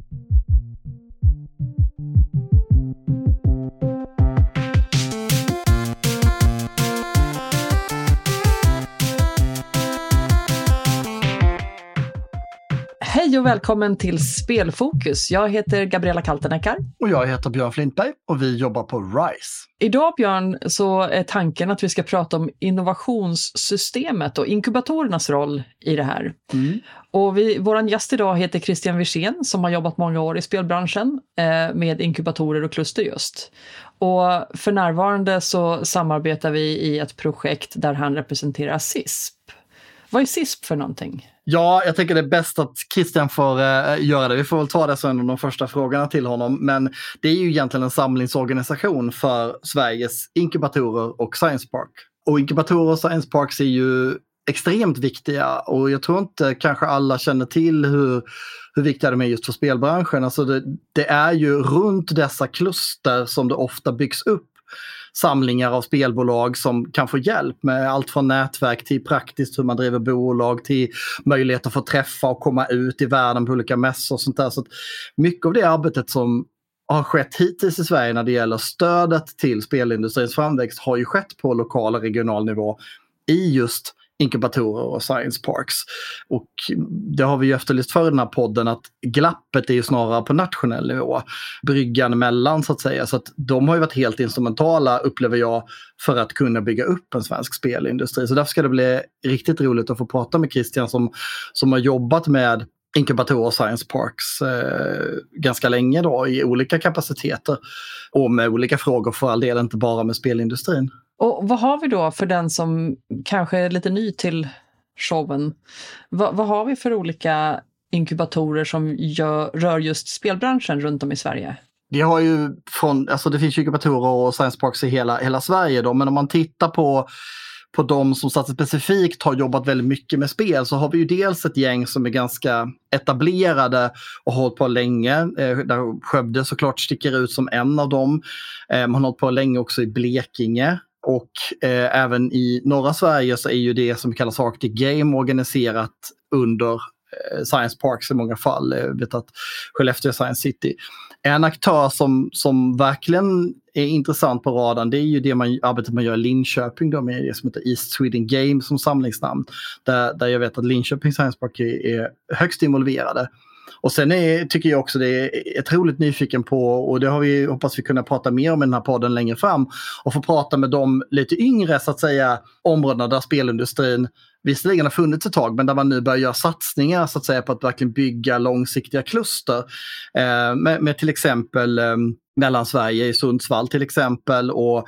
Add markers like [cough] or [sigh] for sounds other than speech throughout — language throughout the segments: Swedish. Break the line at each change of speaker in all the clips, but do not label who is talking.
Thank you. Välkommen till Spelfokus. Jag heter Gabriella Kalteneckar.
Och jag heter Björn Flintberg och vi jobbar på RISE.
Idag Björn så är tanken att vi ska prata om innovationssystemet och inkubatorernas roll i det här. Mm. Och vi, vår gäst idag heter Christian Wirsén som har jobbat många år i spelbranschen eh, med inkubatorer och kluster just. Och för närvarande så samarbetar vi i ett projekt där han representerar CISP. Vad är CISP för någonting?
Ja, jag tänker det är bäst att Christian får uh, göra det. Vi får väl ta det som en av de första frågorna till honom. Men det är ju egentligen en samlingsorganisation för Sveriges inkubatorer och science park. Och inkubatorer och science parks är ju extremt viktiga och jag tror inte kanske alla känner till hur, hur viktiga de är just för spelbranschen. Alltså det, det är ju runt dessa kluster som det ofta byggs upp samlingar av spelbolag som kan få hjälp med allt från nätverk till praktiskt hur man driver bolag till möjlighet att få träffa och komma ut i världen på olika mässor och sånt där. Så mycket av det arbetet som har skett hittills i Sverige när det gäller stödet till spelindustrins framväxt har ju skett på lokal och regional nivå i just inkubatorer och science parks. Och det har vi ju efterlyst för i den här podden att glappet är ju snarare på nationell nivå. Bryggan mellan så att säga. Så att de har ju varit helt instrumentala upplever jag för att kunna bygga upp en svensk spelindustri. Så därför ska det bli riktigt roligt att få prata med Christian som, som har jobbat med inkubatorer och science parks eh, ganska länge då i olika kapaciteter. Och med olika frågor för all del, inte bara med spelindustrin.
Och vad har vi då för den som kanske är lite ny till showen? Va, vad har vi för olika inkubatorer som gör, rör just spelbranschen runt om i Sverige?
Vi har ju från, alltså det finns inkubatorer och science parks i hela, hela Sverige då, men om man tittar på på de som specifikt har jobbat väldigt mycket med spel så har vi ju dels ett gäng som är ganska etablerade och har hållit på länge. Eh, där Skövde såklart sticker ut som en av dem. Eh, man har hållit på länge också i Blekinge och eh, även i norra Sverige så är ju det som kallas Arctic Game organiserat under eh, Science Parks i många fall. Jag vet att Skellefteå Science City. En aktör som, som verkligen är intressant på radarn det är ju det man, arbetet man gör i Linköping då med det som heter East Sweden Game som samlingsnamn. Där, där jag vet att Linköping Science Park är, är högst involverade. Och sen är, tycker jag också det är otroligt nyfiken på, och det har vi, hoppas vi kunna prata mer om i den här podden längre fram, och få prata med de lite yngre så att säga områdena där spelindustrin visserligen har funnits ett tag, men där man nu börjar göra satsningar så att säga på att verkligen bygga långsiktiga kluster. Eh, med, med, till exempel eh, Mellansverige, i Sundsvall till exempel och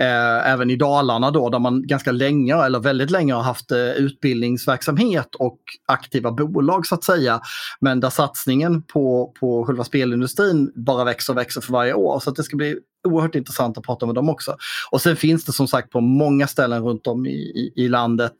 eh, även i Dalarna då där man ganska länge, eller väldigt länge har haft eh, utbildningsverksamhet och aktiva bolag så att säga. Men där satsningen på, på själva spelindustrin bara växer och växer för varje år. Så att det ska bli oerhört intressant att prata med dem också. Och sen finns det som sagt på många ställen runt om i, i, i landet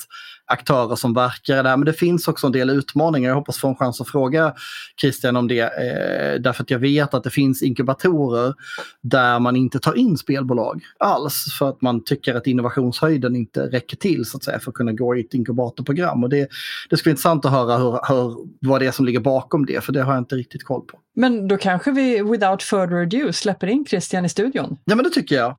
aktörer som verkar där. Men det finns också en del utmaningar. Jag hoppas få en chans att fråga Christian om det. Eh, därför att jag vet att det finns inkubatorer där man inte tar in spelbolag alls. För att man tycker att innovationshöjden inte räcker till så att säga, för att kunna gå i ett inkubatorprogram. Och det, det skulle vara intressant att höra hur, hur, vad det är som ligger bakom det. För det har jag inte riktigt koll på.
Men då kanske vi without further ado släpper in Christian i studion?
Ja men det tycker jag.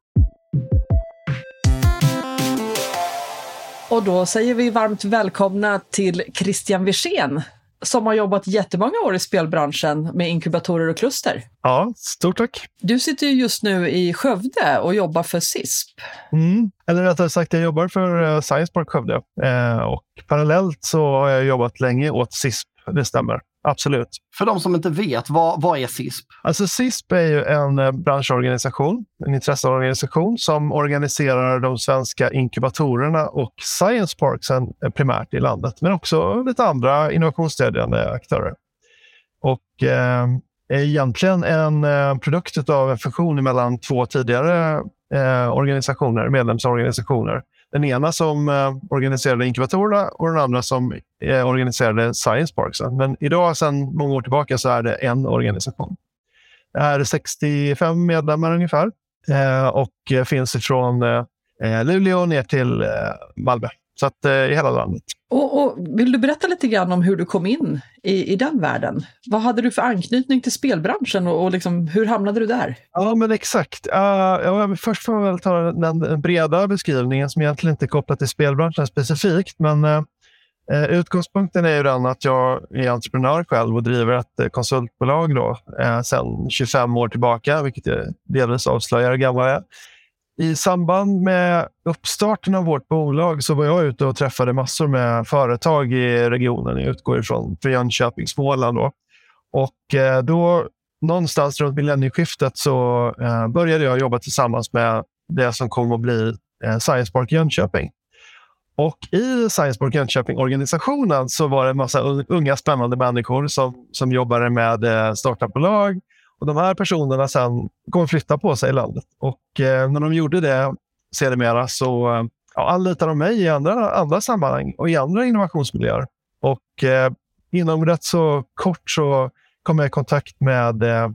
Och då säger vi varmt välkomna till Christian Wirsén som har jobbat jättemånga år i spelbranschen med inkubatorer och kluster.
Ja, stort tack.
Du sitter just nu i Skövde och jobbar för CISP.
Mm. Eller rättare sagt, jag jobbar för eh, Science Park Skövde. Eh, och parallellt så har jag jobbat länge åt CISP, det stämmer. Absolut.
För de som inte vet, vad, vad är CISP?
Alltså CISP är ju en eh, branschorganisation, en intresseorganisation som organiserar de svenska inkubatorerna och science parksen eh, primärt i landet, men också lite andra innovationsstödjande aktörer. Och eh, är egentligen en eh, produkt av en fusion mellan två tidigare eh, organisationer, medlemsorganisationer den ena som eh, organiserade inkubatorerna och den andra som eh, organiserade Science Parks. Men idag, sedan många år tillbaka, så är det en organisation. Det är 65 medlemmar ungefär eh, och eh, finns från eh, eh, Luleå ner till Malmö. Så att, i hela landet.
Och, och, Vill du berätta lite grann om hur du kom in i, i den världen? Vad hade du för anknytning till spelbranschen och, och liksom, hur hamnade du där?
Ja, men exakt. Uh, ja, först får jag väl ta den, den breda beskrivningen som egentligen inte är kopplad till spelbranschen specifikt. Men uh, utgångspunkten är ju den att jag är entreprenör själv och driver ett eh, konsultbolag då, uh, sedan 25 år tillbaka, vilket delvis avslöjar hur gammal jag är. I samband med uppstarten av vårt bolag så var jag ute och träffade massor med företag i regionen. Jag utgår ifrån för Jönköping, Småland. Då. Och eh, då, någonstans runt millennieskiftet så eh, började jag jobba tillsammans med det som kom att bli eh, Science Park Jönköping. Och I Science Park Jönköping-organisationen så var det en massa unga spännande människor som, som jobbade med startupbolag och de här personerna sen kommer flytta på sig i landet. Och eh, när de gjorde det sedermera så eh, ja, anlitade de mig i andra, andra sammanhang och i andra innovationsmiljöer. Och eh, inom rätt så kort så kom jag i kontakt med eh,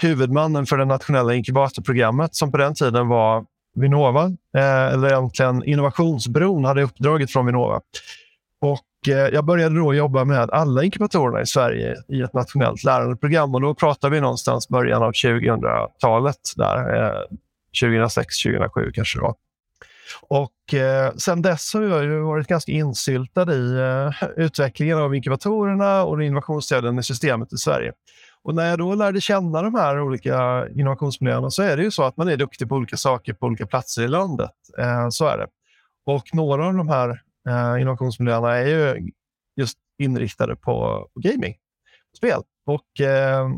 huvudmannen för det nationella inkubatorprogrammet som på den tiden var Vinnova, eh, eller egentligen Innovationsbron hade uppdraget från Vinnova. Och Eh, jag började då jobba med alla inkubatorerna i Sverige i ett nationellt lärandeprogram och då pratar vi någonstans början av 2000-talet, där, eh, 2006, 2007 kanske då. Och eh, sen dess har jag ju varit ganska insyltad i eh, utvecklingen av inkubatorerna och innovationsstöden i systemet i Sverige. Och när jag då lärde känna de här olika innovationsmiljöerna så är det ju så att man är duktig på olika saker på olika platser i landet. Eh, så är det. Och några av de här eh, innovationsmiljöerna är ju just inriktade på, på gaming, spel. Och eh,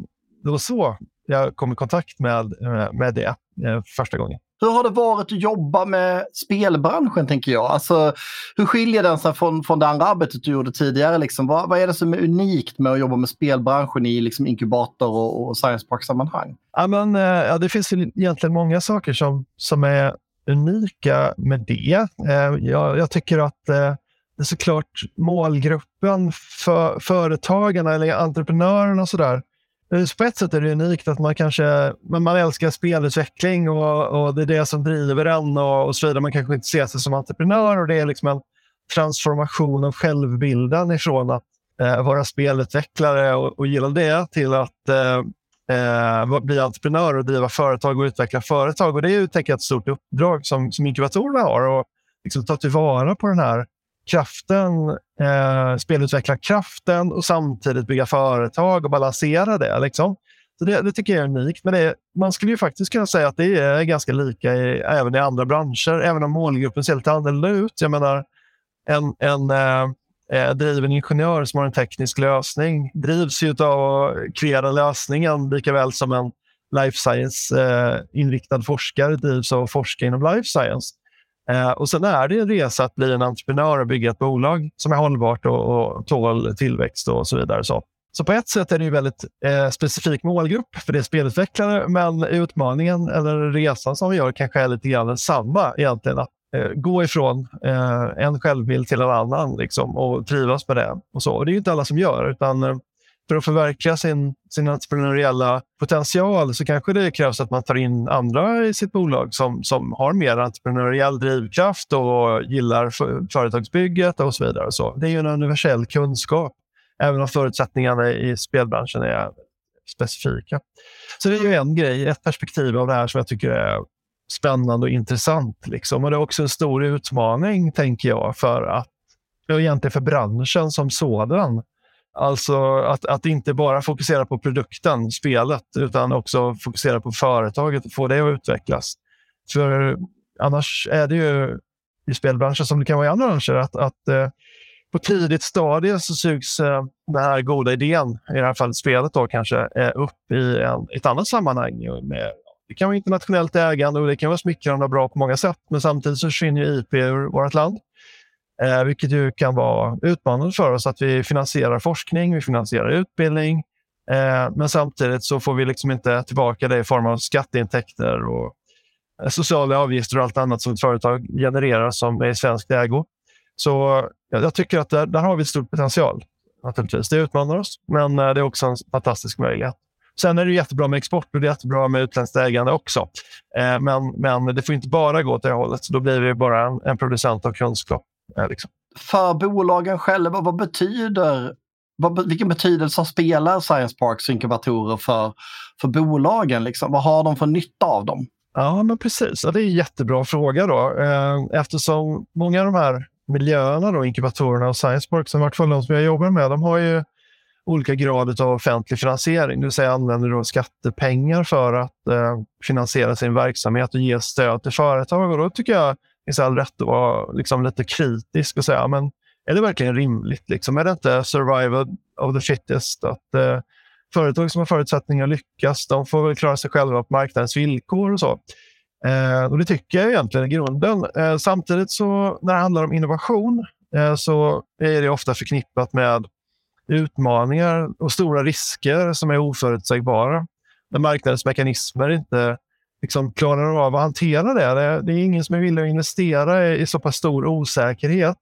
det var så jag kom i kontakt med, med det eh, första gången.
Hur har det varit att jobba med spelbranschen, tänker jag? Alltså, hur skiljer den sig från, från det andra arbetet du gjorde tidigare? Liksom? Vad, vad är det som är unikt med att jobba med spelbranschen i liksom, inkubator och, och science park-sammanhang?
Ja, men, eh, ja, det finns egentligen många saker som, som är unika med det. Eh, jag, jag tycker att eh, det är såklart målgruppen för företagarna eller entreprenörerna och sådär. Eh, på ett sätt är det unikt att man kanske man älskar spelutveckling och, och det är det som driver en och, och så vidare. Man kanske inte ser sig som entreprenör och det är liksom en transformation av självbilden ifrån att eh, vara spelutvecklare och, och gilla det till att eh, eh, bli entreprenör och driva företag och utveckla företag. Och Det är ju tänker jag, ett stort uppdrag som, som inkubatorerna har. Och liksom ta tillvara på den här kraften, eh, spelutvecklarkraften och samtidigt bygga företag och balansera det. Liksom. Så det, det, tycker jag är unikt. Men det, man skulle ju faktiskt kunna säga att det är ganska lika i, även i andra branscher, även om målgruppen ser lite annorlunda ut. Jag menar, en, en eh, eh, driven ingenjör som har en teknisk lösning drivs ju av att kreera lösningen lika väl som en life science-inriktad eh, forskare drivs av att forska inom life science. Eh, och Sen är det en resa att bli en entreprenör och bygga ett bolag som är hållbart och, och tål tillväxt och så vidare. Så. Så på ett sätt är det en väldigt eh, specifik målgrupp för det är spelutvecklare, men utmaningen eller resan som vi gör kanske är lite grann samma egentligen. Att Eh, gå ifrån eh, en självbild till en annan liksom, och trivas med det. Och så. Och det är inte alla som gör, utan eh, för att förverkliga sin, sin entreprenöriella potential så kanske det krävs att man tar in andra i sitt bolag som, som har mer entreprenöriell drivkraft och gillar företagsbygget och så vidare. Och så. Det är ju en universell kunskap, även om förutsättningarna i spelbranschen är specifika. Så det är ju en grej, ett perspektiv av det här som jag tycker är spännande och intressant. Liksom. Och det är också en stor utmaning, tänker jag, för att och egentligen för branschen som sådan. Alltså att, att inte bara fokusera på produkten, spelet, utan också fokusera på företaget och få det att utvecklas. För annars är det ju i spelbranschen som det kan vara i andra branscher att, att eh, på tidigt stadie så sugs eh, den här goda idén, i det här fallet spelet, då, kanske eh, upp i en, ett annat sammanhang med det kan vara internationellt ägande och det kan vara smickrande och bra på många sätt. Men samtidigt så försvinner ju IP ur vårt land. Eh, vilket ju kan vara utmanande för oss att vi finansierar forskning, vi finansierar utbildning. Eh, men samtidigt så får vi liksom inte tillbaka det i form av skatteintäkter och eh, sociala avgifter och allt annat som ett företag genererar som är i svensk ägo. Så jag, jag tycker att där, där, har vi stor potential. Naturligtvis. Det utmanar oss, men eh, det är också en fantastisk möjlighet. Sen är det jättebra med export och det är jättebra med utländskt ägande också. Eh, men, men det får inte bara gå åt det hållet. Då blir vi bara en, en producent av kunskap. Eh, liksom.
för bolagen själva, vad betyder vad, vilken betydelse spelar Science Parks inkubatorer för, för bolagen? Liksom? Vad har de för nytta av dem?
Ja, men precis. Ja, det är en jättebra fråga. Då. Eh, eftersom många av de här miljöerna, då, inkubatorerna och Science Parks, som varit de som jag jobbar med, de har ju olika grader av offentlig finansiering, det vill säga använder då skattepengar för att eh, finansiera sin verksamhet och ge stöd till företag. Och då tycker jag det finns all rätt att vara liksom, lite kritisk och säga, men är det verkligen rimligt? Liksom? Är det inte survival of the fittest? Att eh, företag som har förutsättningar att lyckas, de får väl klara sig själva på marknadens villkor och så. Eh, och Det tycker jag egentligen i grunden. Eh, samtidigt så när det handlar om innovation eh, så är det ofta förknippat med utmaningar och stora risker som är oförutsägbara. När marknadens mekanismer inte liksom klarar av att hantera det. Det, det är ingen som är villig att investera i, i så pass stor osäkerhet.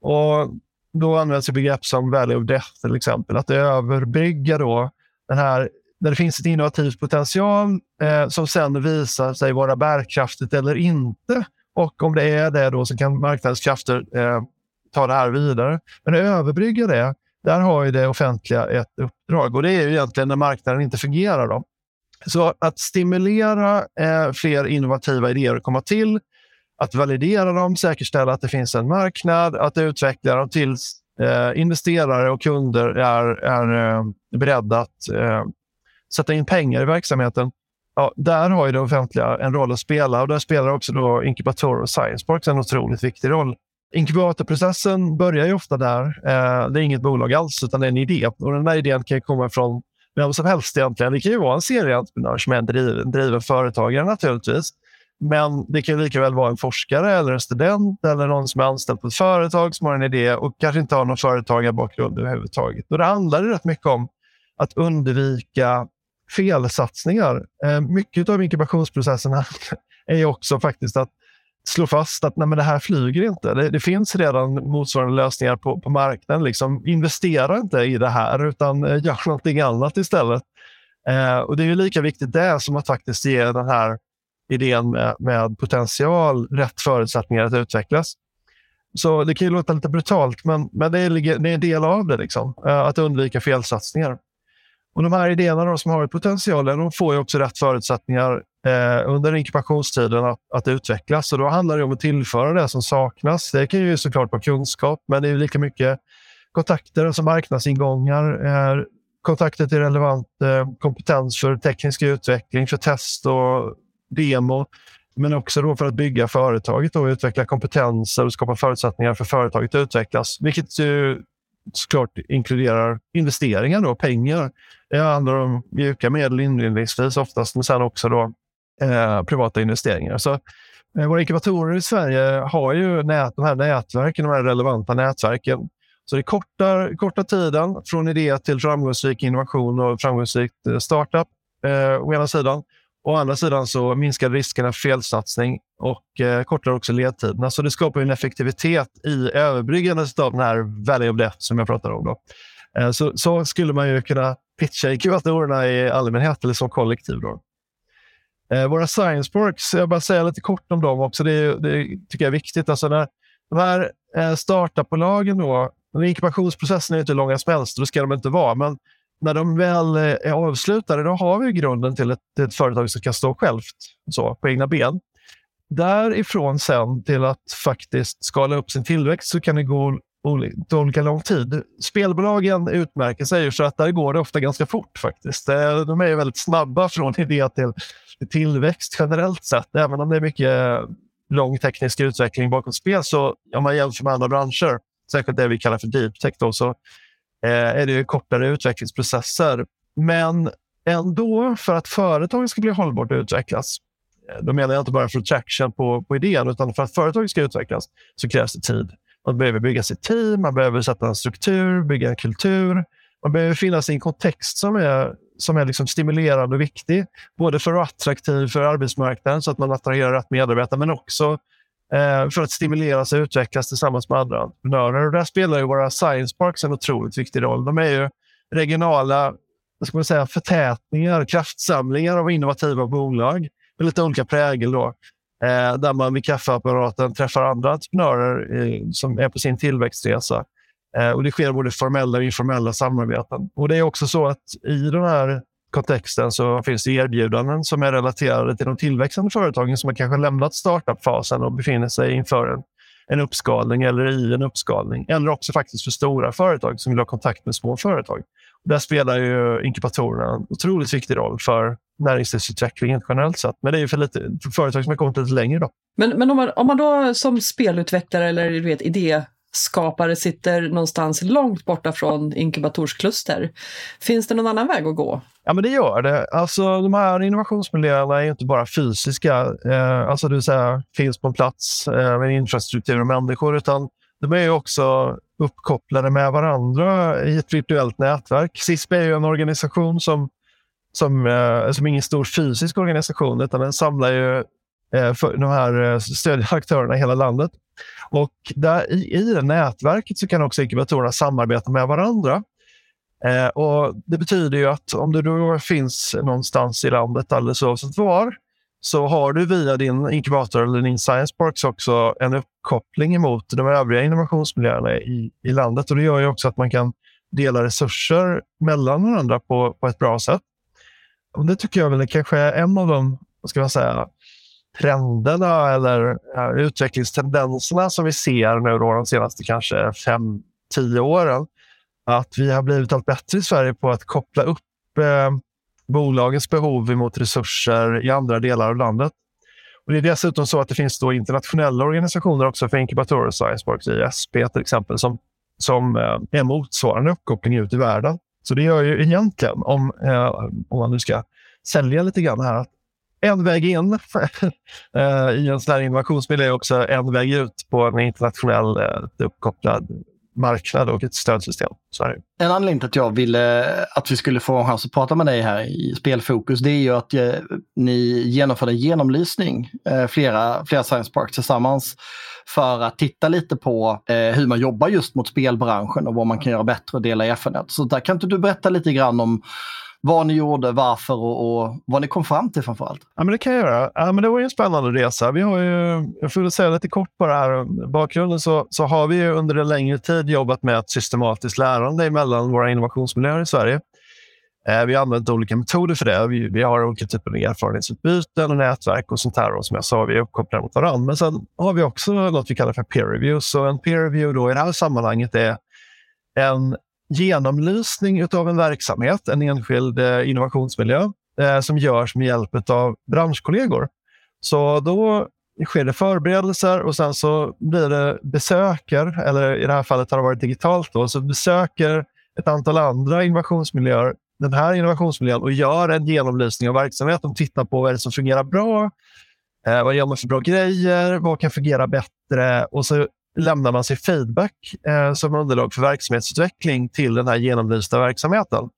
Och då används begrepp som value of death till exempel. Att överbrygga då den här, där det finns ett innovativt potential eh, som sen visar sig vara bärkraftigt eller inte. Och om det är det då så kan marknadens krafter eh, ta det här vidare. Men att överbrygga det, där har ju det offentliga ett uppdrag och det är ju egentligen när marknaden inte fungerar. Då. Så att stimulera eh, fler innovativa idéer att komma till att validera dem, säkerställa att det finns en marknad, att utveckla dem tills eh, investerare och kunder är, är eh, beredda att eh, sätta in pengar i verksamheten. Ja, där har ju det offentliga en roll att spela och där spelar också då inkubatorer och science parks en otroligt viktig roll. Inkubatorprocessen börjar ju ofta där. Eh, det är inget bolag alls, utan det är en idé. Och den där idén kan komma från vem som helst egentligen. Det kan ju vara en serieentreprenör som är en driven, driven företagare naturligtvis. Men det kan lika väl vara en forskare eller en student eller någon som är anställd på ett företag som har en idé och kanske inte har någon företagarbakgrund överhuvudtaget. Och det handlar rätt mycket om att undvika felsatsningar. Eh, mycket av inkubationsprocesserna [laughs] är också faktiskt att slå fast att nej, men det här flyger inte. Det, det finns redan motsvarande lösningar på, på marknaden. Liksom, investera inte i det här utan eh, gör någonting annat istället. Eh, och Det är lika viktigt det som att faktiskt ge den här idén med, med potential, rätt förutsättningar att utvecklas. Så det kan ju låta lite brutalt, men, men det, är, det är en del av det, liksom, eh, att undvika felsatsningar. Och De här idéerna då, som har potentialen de får ju också rätt förutsättningar eh, under inkubationstiden att, att utvecklas. Och då handlar det om att tillföra det som saknas. Det kan ju såklart vara kunskap, men det är lika mycket kontakter, alltså marknadsingångar, eh, kontakter till relevant eh, kompetens för teknisk utveckling, för test och demo, men också då för att bygga företaget och utveckla kompetenser och skapa förutsättningar för företaget att utvecklas. Vilket ju såklart inkluderar investeringar, då, pengar. Det handlar om mjuka medel inledningsvis oftast, men sen också då, eh, privata investeringar. Så, eh, våra inkubatorer i Sverige har ju nät, de här nätverken, de här relevanta nätverken. Så det kortar, kortar tiden från idé till framgångsrik innovation och framgångsrik eh, startup eh, å ena sidan. Å andra sidan så minskar riskerna för felsatsning och eh, kortar också ledtiderna. Så det skapar en effektivitet i överbryggandet av den här value of death som jag pratar om. Då. Eh, så, så, skulle man ju kunna pitcha inkubatorerna i allmänhet eller som kollektiv. Då. Eh, våra science parks, jag bara säga lite kort om dem också. Det, det tycker jag är viktigt. Alltså när de här eh, startupbolagen då, inkubationsprocessen är inte hur långa som helst, det ska de inte vara. Men när de väl eh, är avslutade, då har vi grunden till ett, ett företag som kan stå självt så, på egna ben. Därifrån sen till att faktiskt skala upp sin tillväxt så kan det gå olika lång tid. Spelbolagen utmärker sig så att där går det ofta ganska fort faktiskt. De är väldigt snabba från idé till tillväxt generellt sett. Även om det är mycket eh, lång teknisk utveckling bakom spel så om man jämför med andra branscher, särskilt det vi kallar för deep tech, då, så Eh, är det kortare utvecklingsprocesser. Men ändå, för att företaget ska bli hållbart och utvecklas, eh, då menar jag inte bara för traction på, på idén, utan för att företaget ska utvecklas så krävs det tid. Man behöver bygga sitt team, man behöver sätta en struktur, bygga en kultur. Man behöver finnas i en kontext som är, som är liksom stimulerande och viktig. Både för att vara attraktiv för arbetsmarknaden så att man attraherar rätt medarbetare, men också Eh, för att stimuleras och utvecklas tillsammans med andra entreprenörer. Och där spelar ju våra science parks en otroligt viktig roll. De är ju regionala vad ska man säga, förtätningar, kraftsamlingar av innovativa bolag med lite olika prägel. Då. Eh, där man vid kaffeapparaten träffar andra entreprenörer eh, som är på sin tillväxtresa. Och Det sker både formella och informella samarbeten. Och Det är också så att i den här kontexten så finns det erbjudanden som är relaterade till de tillväxande företagen som har kanske lämnat startup-fasen och befinner sig inför en, en uppskalning eller i en uppskalning. Eller också faktiskt för stora företag som vill ha kontakt med små företag. Och där spelar ju inkubatorerna en otroligt viktig roll för näringslivsutvecklingen generellt sett. Men det är ju för, lite, för företag som har kommit lite längre. Då.
Men, men om, man, om man då som spelutvecklare eller du vet, idé skapare sitter någonstans långt borta från inkubatorskluster. Finns det någon annan väg att gå?
Ja, men det gör det. Alltså, de här innovationsmiljöerna är inte bara fysiska, eh, alltså det vill säga finns på en plats eh, med infrastruktur och människor, utan de är också uppkopplade med varandra i ett virtuellt nätverk. CISP är ju en organisation som, som, eh, som är ingen stor fysisk organisation, utan den samlar ju eh, för de här eh, stödaktörerna stödjande aktörerna i hela landet. Och där, i, i det nätverket så kan också inkubatorerna samarbeta med varandra. Eh, och Det betyder ju att om du då finns någonstans i landet alldeles oavsett var, så har du via din inkubator eller din science parks också en uppkoppling mot de övriga innovationsmiljöerna i, i landet. Och Det gör ju också att man kan dela resurser mellan varandra på, på ett bra sätt. Och Det tycker jag väl är kanske en av de vad ska man säga, trenderna eller ja, utvecklingstendenserna som vi ser nu då de senaste kanske fem, tio åren. Att vi har blivit allt bättre i Sverige på att koppla upp eh, bolagens behov mot resurser i andra delar av landet. Och det är dessutom så att det finns då internationella organisationer också för inkubatorer och science ISP till exempel, som, som eh, är motsvarande uppkoppling ut i världen. Så det gör ju egentligen, om, eh, om man nu ska sälja lite grann här, att en väg in [laughs] eh, i en sån här innovationsmiljö är också en väg ut på en internationell eh, uppkopplad marknad och ett stödsystem.
En anledning till att jag ville att vi skulle få en chans att prata med dig här i Spelfokus det är ju att eh, ni genomförde en genomlysning, flera, flera Science Parks tillsammans, för att titta lite på hur man jobbar just mot spelbranschen och vad man kan göra bättre och dela erfarenhet. Så där kan inte du berätta lite grann om vad ni gjorde, varför och, och vad ni kom fram till framförallt.
Ja, men det kan jag göra. Ja, men det var ju en spännande resa. Vi har ju, jag får säga lite kort på det här. Bakgrunden så, så har vi under en längre tid jobbat med ett systematiskt lärande mellan våra innovationsmiljöer i Sverige. Eh, vi har använt olika metoder för det. Vi, vi har olika typer av erfarenhetsutbyten och nätverk och sånt här. Och som jag sa, vi är uppkopplade mot varandra. Men sen har vi också något vi kallar för peer review. Så en peer review då i det här sammanhanget är en genomlysning av en verksamhet, en enskild eh, innovationsmiljö, eh, som görs med hjälp av branschkollegor. Så då sker det förberedelser och sen så blir det besöker, eller i det här fallet har det varit digitalt, då, så besöker ett antal andra innovationsmiljöer den här innovationsmiljön och gör en genomlysning av verksamheten. Tittar på vad det som fungerar bra, eh, vad gör man för bra grejer, vad kan fungera bättre och så lämnar man sig feedback eh, som underlag för verksamhetsutveckling till den här genomlysta verksamheten.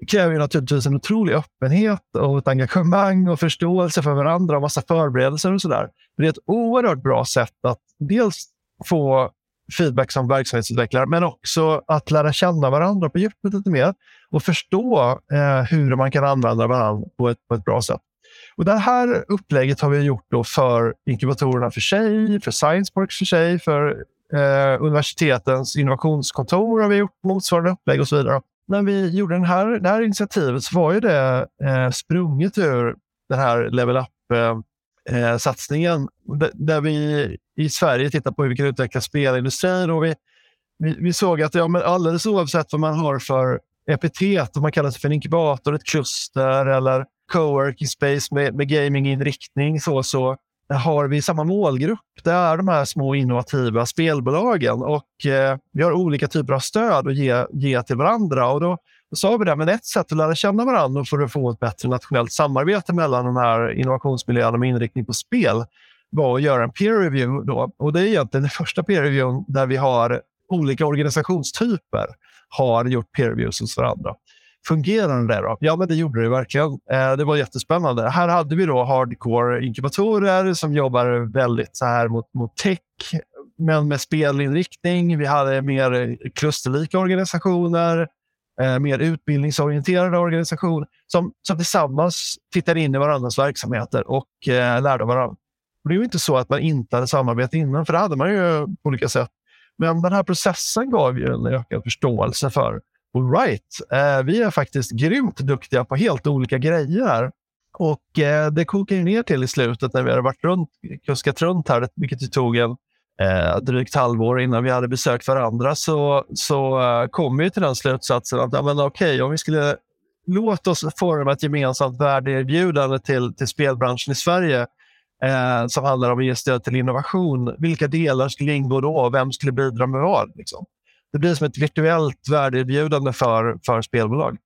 Det kräver ju naturligtvis en otrolig öppenhet och ett engagemang och förståelse för varandra och massa förberedelser och sådär. Det är ett oerhört bra sätt att dels få feedback som verksamhetsutvecklare, men också att lära känna varandra på djupet lite mer och förstå eh, hur man kan använda varandra på ett, på ett bra sätt. Och det här upplägget har vi gjort då för inkubatorerna för sig, för Science Parks för sig, för eh, universitetens innovationskontor har vi gjort motsvarande upplägg och så vidare. När vi gjorde den här, det här initiativet så var ju det eh, sprunget ur den här Level Up-satsningen eh, eh där vi i Sverige tittar på hur vi kan utveckla spelindustrin. Och vi, vi, vi såg att ja, men alldeles oavsett vad man har för epitet, om man kallar sig för en inkubator, ett kluster eller coworking space med, med gaminginriktning så, så har vi samma målgrupp. Det är de här små innovativa spelbolagen och eh, vi har olika typer av stöd att ge, ge till varandra. Och då, då sa vi det, men ett sätt att lära känna varandra för att få ett bättre nationellt samarbete mellan de här innovationsmiljöerna med inriktning på spel var att göra en peer review. Då. Och det är egentligen den första peer reviewen där vi har olika organisationstyper har gjort peer reviews hos varandra. Fungerade det då? Ja, men det gjorde det verkligen. Eh, det var jättespännande. Här hade vi då hardcore inkubatorer som jobbar väldigt så här mot, mot tech, men med spelinriktning. Vi hade mer klusterlika organisationer, eh, mer utbildningsorienterade organisationer som, som tillsammans tittade in i varandras verksamheter och eh, lärde varandra. Och det är ju inte så att man inte hade samarbete innan, för det hade man ju på olika sätt. Men den här processen gav ju en ökad förståelse för all right, eh, vi är faktiskt grymt duktiga på helt olika grejer. Och eh, det kokar ju ner till i slutet när vi hade varit runt, kuskat runt här, vilket det tog en eh, drygt halvår innan vi hade besökt varandra, så, så eh, kom vi till den slutsatsen att ja, men, okay, om vi skulle Låt oss forma ett gemensamt värdeerbjudande till, till spelbranschen i Sverige eh, som handlar om att ge stöd till innovation. Vilka delar skulle ingå då? Vem skulle bidra med vad? Liksom? Det blir som ett virtuellt värdeerbjudande för, för spelbolag.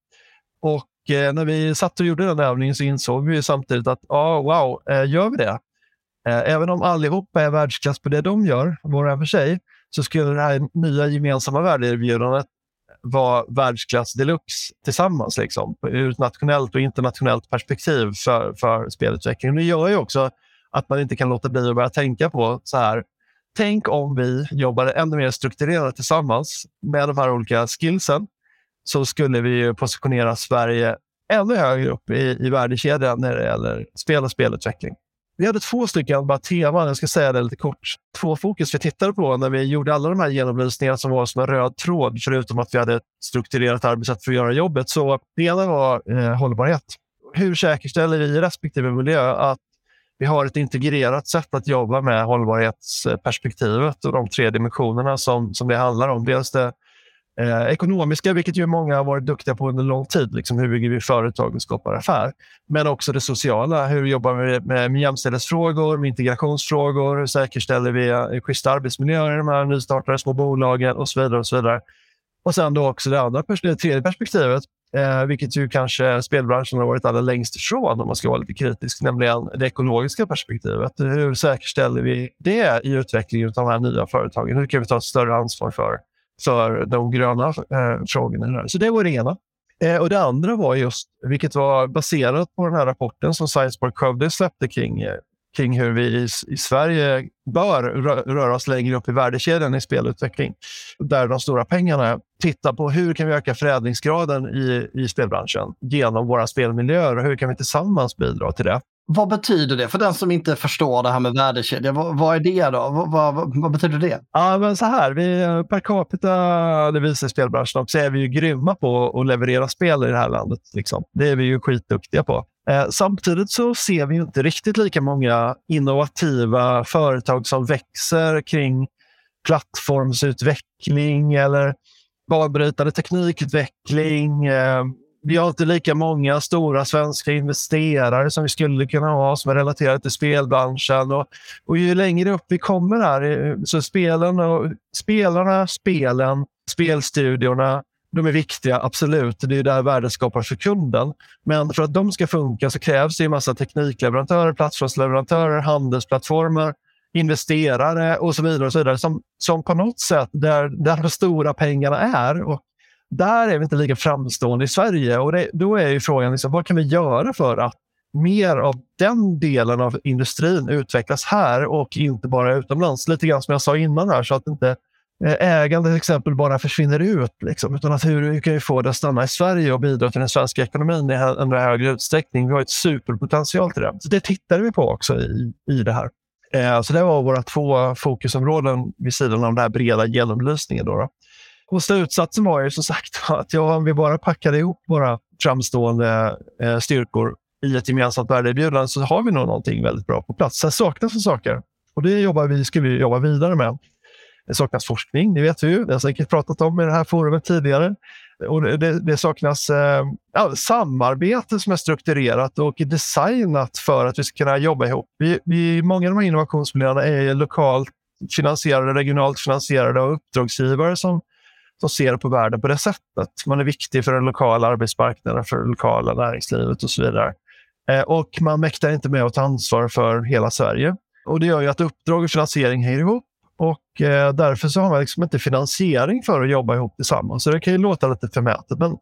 Och eh, när vi satt och gjorde den övningen så insåg vi samtidigt att ah, wow, eh, gör vi det? Eh, även om allihopa är världsklass på det de gör, var och en för sig, så skulle det här nya gemensamma värdeerbjudandet vara världsklass deluxe tillsammans, liksom, ur ett nationellt och internationellt perspektiv för, för spelutveckling. Det gör ju också att man inte kan låta bli att börja tänka på så här, tänk om vi jobbade ännu mer strukturerat tillsammans med de här olika skillsen så skulle vi positionera Sverige ännu högre upp i, i värdekedjan när det gäller spel och spelutveckling. Vi hade två stycken bara teman, jag ska säga det lite kort. Två fokus vi tittade på när vi gjorde alla de här genomlysningarna som var som en röd tråd, förutom att vi hade ett strukturerat arbetssätt för att göra jobbet. Så det ena var eh, hållbarhet. Hur säkerställer vi i respektive miljö att vi har ett integrerat sätt att jobba med hållbarhetsperspektivet och de tre dimensionerna som, som det handlar om. Dels det eh, ekonomiska, vilket ju många har varit duktiga på under lång tid. Liksom hur bygger vi företag och skapar affär? Men också det sociala. Hur jobbar vi med, med jämställdhetsfrågor, med integrationsfrågor? Hur säkerställer vi eh, schyssta arbetsmiljöer i de här nystartade små bolagen och så vidare. Och så vidare. Och sen då också det andra det tredje perspektivet, Eh, vilket ju kanske spelbranschen har varit allra längst ifrån om man ska vara lite kritisk, nämligen det ekologiska perspektivet. Hur säkerställer vi det i utvecklingen av de här nya företagen? Hur kan vi ta ett större ansvar för, för de gröna eh, frågorna? Så det var det ena. Eh, och det andra var just, vilket var baserat på den här rapporten som Science Park Skövde släppte kring eh, kring hur vi i, i Sverige bör röra oss längre upp i värdekedjan i spelutveckling. Där de stora pengarna är. Titta på hur kan vi öka förädlingsgraden i, i spelbranschen genom våra spelmiljöer och hur kan vi tillsammans bidra till det?
Vad betyder det för den som inte förstår det här med värdekedja? Vad, vad är det då? Vad, vad, vad, betyder det?
Ja, men så här, vi, per capita, det visar spelbranschen också, är vi ju grymma på att leverera spel i det här landet. Liksom. Det är vi ju skitduktiga på. Eh, samtidigt så ser vi inte riktigt lika många innovativa företag som växer kring plattformsutveckling eller banbrytande teknikutveckling. Eh, vi har inte lika många stora svenska investerare som vi skulle kunna ha som är relaterade till spelbranschen. Och, och ju längre upp vi kommer här, eh, så spelen och, spelarna, spelen, spelstudiorna, de är viktiga, absolut. Det är där värdet skapas för kunden. Men för att de ska funka så krävs det en massa teknikleverantörer, plattformsleverantörer, handelsplattformar, investerare och så vidare. Och så vidare som, som på något sätt, där, där de stora pengarna är. Och där är vi inte lika framstående i Sverige. Och det, Då är ju frågan, liksom, vad kan vi göra för att mer av den delen av industrin utvecklas här och inte bara utomlands? Lite grann som jag sa innan här, så att inte Eh, ägande till exempel bara försvinner ut. Liksom, utan att hur, kan vi få det att stanna i Sverige och bidra till den svenska ekonomin i en högre utsträckning? Vi har ett superpotential till det. Så det tittade vi på också i, i det här. Eh, så det var våra två fokusområden vid sidan av den här breda genomlysningen. Då, då. Och slutsatsen var ju som sagt [laughs] att ja, om vi bara packade ihop våra framstående eh, styrkor i ett gemensamt värdeerbjudande så har vi nog någonting väldigt bra på plats. Sen saknas det saker och det jobbar vi, ska vi jobba vidare med. Det saknas forskning, det vet vi ju. Det har säkert pratat om i det här forumet tidigare. Och det, det saknas eh, samarbete som är strukturerat och designat för att vi ska kunna jobba ihop. Vi, vi, många av de här innovationsmiljöerna är lokalt finansierade, regionalt finansierade och uppdragsgivare som, som ser på världen på det sättet. Man är viktig för den lokala arbetsmarknaden, för det lokala näringslivet och så vidare. Eh, och man mäktar inte med att ta ansvar för hela Sverige. Och Det gör ju att uppdrag och finansiering hänger ihop. Och eh, därför så har man liksom inte finansiering för att jobba ihop tillsammans. Så det kan ju låta lite förmätet, men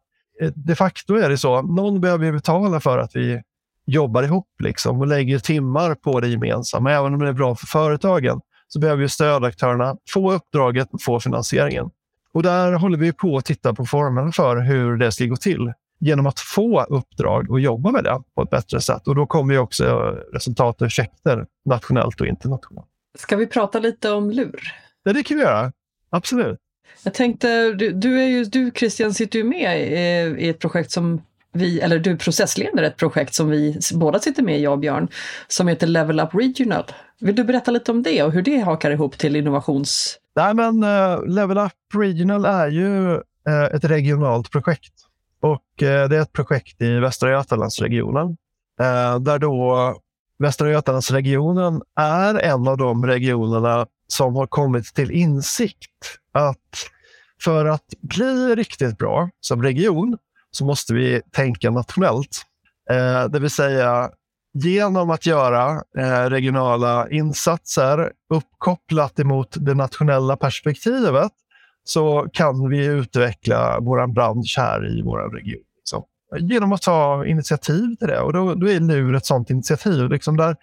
eh, de facto är det så. Någon behöver betala för att vi jobbar ihop liksom och lägger timmar på det gemensamma. Även om det är bra för företagen så behöver ju stödaktörerna få uppdraget och få finansieringen. Och där håller vi på att titta på formerna för hur det ska gå till. genom att få uppdrag och jobba med det på ett bättre sätt. Och då kommer ju också resultat och effekter nationellt och internationellt.
Ska vi prata lite om LUR?
Ja, det kan vi göra. Absolut.
Jag tänkte, du, du, är ju, du Christian sitter ju med i, i ett projekt som vi, eller du processleder ett projekt som vi båda sitter med i, jag och Björn, som heter Level Up Regional. Vill du berätta lite om det och hur det hakar ihop till innovations...
Nej, men uh, Level Up Regional är ju uh, ett regionalt projekt. Och uh, det är ett projekt i Västra Götalandsregionen. där då Västra Götalandsregionen är en av de regionerna som har kommit till insikt att för att bli riktigt bra som region så måste vi tänka nationellt. Eh, det vill säga genom att göra eh, regionala insatser uppkopplat emot det nationella perspektivet så kan vi utveckla vår bransch här i vår region. Genom att ta initiativ till det. Och då, då är LUR ett sådant initiativ. Liksom där,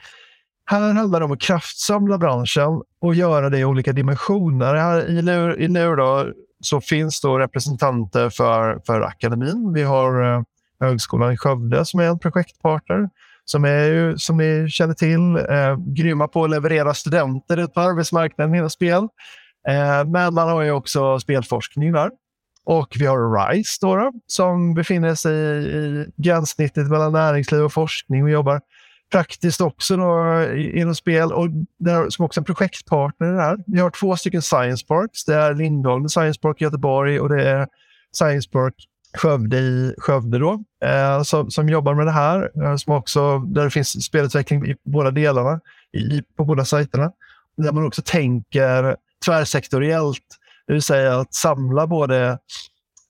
här handlar det om att kraftsamla branschen och göra det i olika dimensioner. Här I LUR, i LUR då, så finns då representanter för, för akademin. Vi har eh, Högskolan i Skövde som är en projektpartner som, är ju, som ni känner till, eh, grymma på att leverera studenter ut på arbetsmarknaden inom spel. Eh, men man har ju också spelforskning där. Och vi har RISE då, då som befinner sig i, i gränssnittet mellan näringsliv och forskning och jobbar praktiskt också då, inom spel och där, som också en projektpartner där. Vi har två stycken Science Parks. Det är Lindholm Science Park i Göteborg och det är Science Park Skövde i Skövde då, eh, som, som jobbar med det här. Eh, som också, där det finns spelutveckling i båda delarna, i, på båda sajterna. Där man också tänker tvärsektoriellt, det vill säga att samla både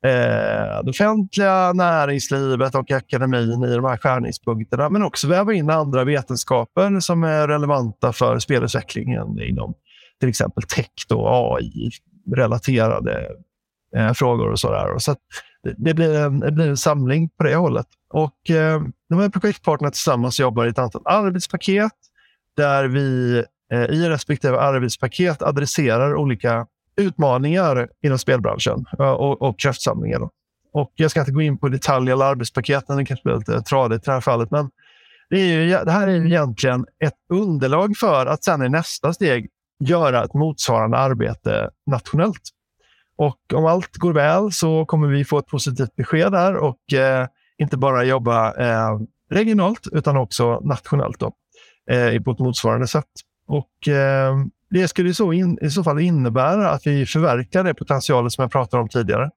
eh, det offentliga näringslivet och akademin i de här skärningspunkterna, men också väva in andra vetenskaper som är relevanta för spelutvecklingen inom till exempel tech och AI-relaterade eh, frågor och sådär. Så det, det, blir en, det blir en samling på det hållet. Och eh, de här projektpartnerna tillsammans jobbar i ett antal arbetspaket där vi eh, i respektive arbetspaket adresserar olika utmaningar inom spelbranschen och, och kraftsamlingar. Då. Och jag ska inte gå in på detaljer eller arbetspaketen, det kanske blir lite tradigt i det här fallet. Men det, är ju, det här är ju egentligen ett underlag för att sen i nästa steg göra ett motsvarande arbete nationellt. Och om allt går väl så kommer vi få ett positivt besked där och eh, inte bara jobba eh, regionalt utan också nationellt då, eh, på ett motsvarande sätt. Och eh, det skulle så in, i så fall innebära att vi förverkar det potentialet som jag pratade om tidigare.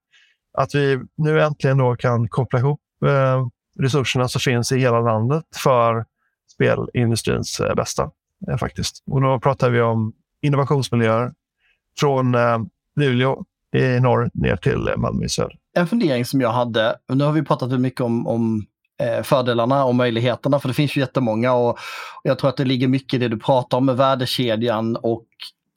Att vi nu äntligen då kan koppla ihop eh, resurserna som finns i hela landet för spelindustrins eh, bästa. Eh, faktiskt. Och då pratar vi om innovationsmiljöer från eh, Luleå i norr ner till eh, Malmö i söder.
En fundering som jag hade, nu har vi pratat mycket om, om Eh, fördelarna och möjligheterna, för det finns ju jättemånga och jag tror att det ligger mycket i det du pratar om med värdekedjan och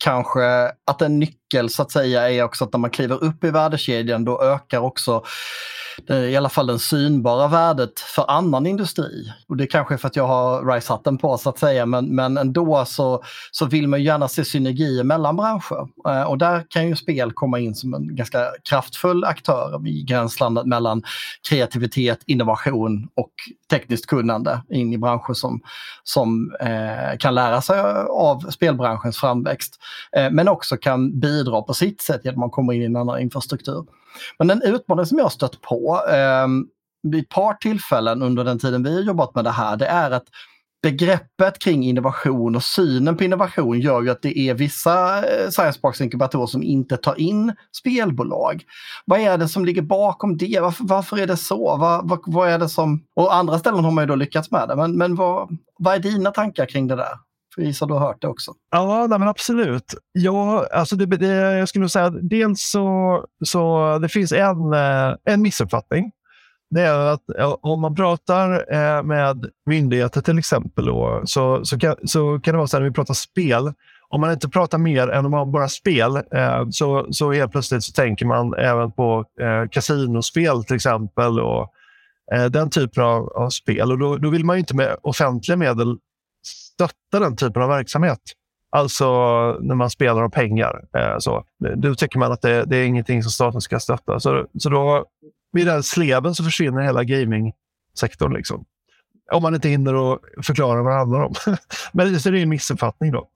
kanske att en nyckel så att säga är också att när man kliver upp i värdekedjan då ökar också i alla fall det synbara värdet för annan industri. Och det kanske är för att jag har RISE-hatten på så att säga, men, men ändå så, så vill man gärna se synergier mellan branscher. Eh, och där kan ju spel komma in som en ganska kraftfull aktör i gränslandet mellan kreativitet, innovation och tekniskt kunnande in i branscher som, som eh, kan lära sig av spelbranschens framväxt. Eh, men också kan bidra på sitt sätt genom att man kommer in i en annan infrastruktur. Men en utmaning som jag stött på eh, vid ett par tillfällen under den tiden vi har jobbat med det här, det är att begreppet kring innovation och synen på innovation gör ju att det är vissa eh, Science Parks inkubatorer som inte tar in spelbolag. Vad är det som ligger bakom det? Varför, varför är det så? Vad, vad, vad, är det som... Och andra ställen har man ju då lyckats med det, men, men vad, vad är dina tankar kring det där? Gissar du har hört det också.
Ja, nej, men absolut. Ja, alltså det, det, jag skulle nog säga att dels så, så det finns en, eh, en missuppfattning. Det är att om man pratar eh, med myndigheter till exempel då, så, så, kan, så kan det vara så här när vi pratar spel. Om man inte pratar mer än om man bara spel eh, så, så helt plötsligt så tänker man även på kasinospel till exempel och den typen av, av spel. Och då, då vill man inte med offentliga medel stötta den typen av verksamhet. Alltså när man spelar om pengar. Eh, så. Då tycker man att det, det, är ingenting som staten ska stötta. Så, så då vid den sleven så försvinner hela gamingsektorn. Liksom. Om man inte hinner att förklara vad det handlar om. [laughs] Men det är en missuppfattning då.